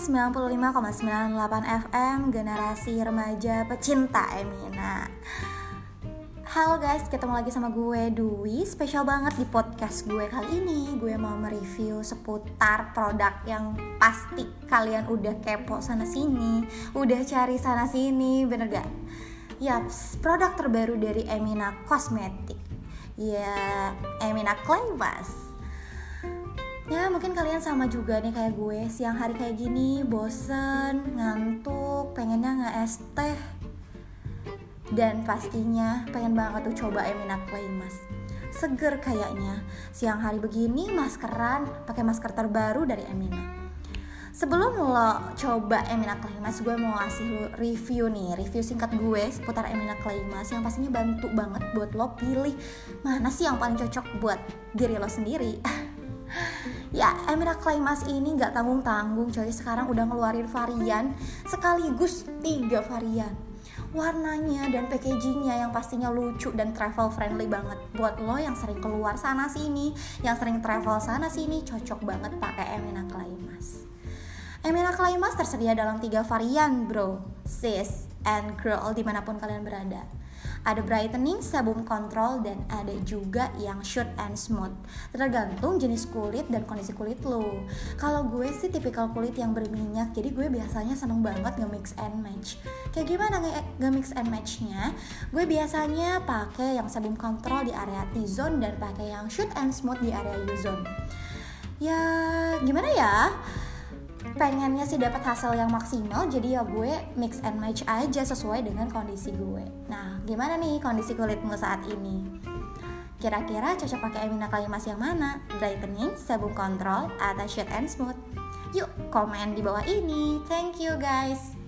95,98 FM Generasi remaja pecinta Emina. Halo guys, ketemu lagi sama gue Dwi. Spesial banget di podcast gue kali ini. Gue mau mereview seputar produk yang pasti kalian udah kepo sana sini Udah cari sana sini, bener gak? Yaps, produk terbaru dari Emina Cosmetic Ya, Emina Clay Ya mungkin kalian sama juga nih kayak gue. Siang hari kayak gini bosen, ngantuk, pengennya nggak es teh. Dan pastinya pengen banget tuh coba Emina Clay Mask Seger kayaknya. Siang hari begini maskeran pakai masker terbaru dari Emina. Sebelum lo coba Emina Clay Mask Gue mau ngasih lo review nih. Review singkat gue seputar Emina Clay Mask Yang pastinya bantu banget buat lo pilih Mana sih yang paling cocok buat diri lo sendiri Emira Claimas ini nggak tanggung-tanggung coy. Sekarang udah ngeluarin varian sekaligus tiga varian. Warnanya dan packagingnya yang pastinya lucu dan travel friendly banget. Buat lo yang sering keluar sana sini yang sering travel sana sini cocok banget pakai Emina Claimas Emina Claimas tersedia dalam tiga varian bro sis and girl di mana pun kalian berada ada brightening, sebum control, dan ada juga yang shoot and smooth. Tergantung jenis kulit dan kondisi kulit lo. Kalau gue sih tipikal kulit yang berminyak, jadi gue biasanya seneng banget nge-mix and match. Kayak gimana nge-mix and matchnya? Gue biasanya pakai yang sebum control di area T-zone dan pakai yang shoot and smooth di area U-zone. Ya, gimana ya? Pengennya sih dapat hasil yang maksimal jadi ya gue mix and match aja sesuai dengan kondisi gue. Nah gimana nih kondisi kulitmu saat ini? Kira-kira cocok pakai Emina Kalimas yang mana? Brightening sabun kontrol atau shade and smooth? Yuk komen di bawah ini. Thank you guys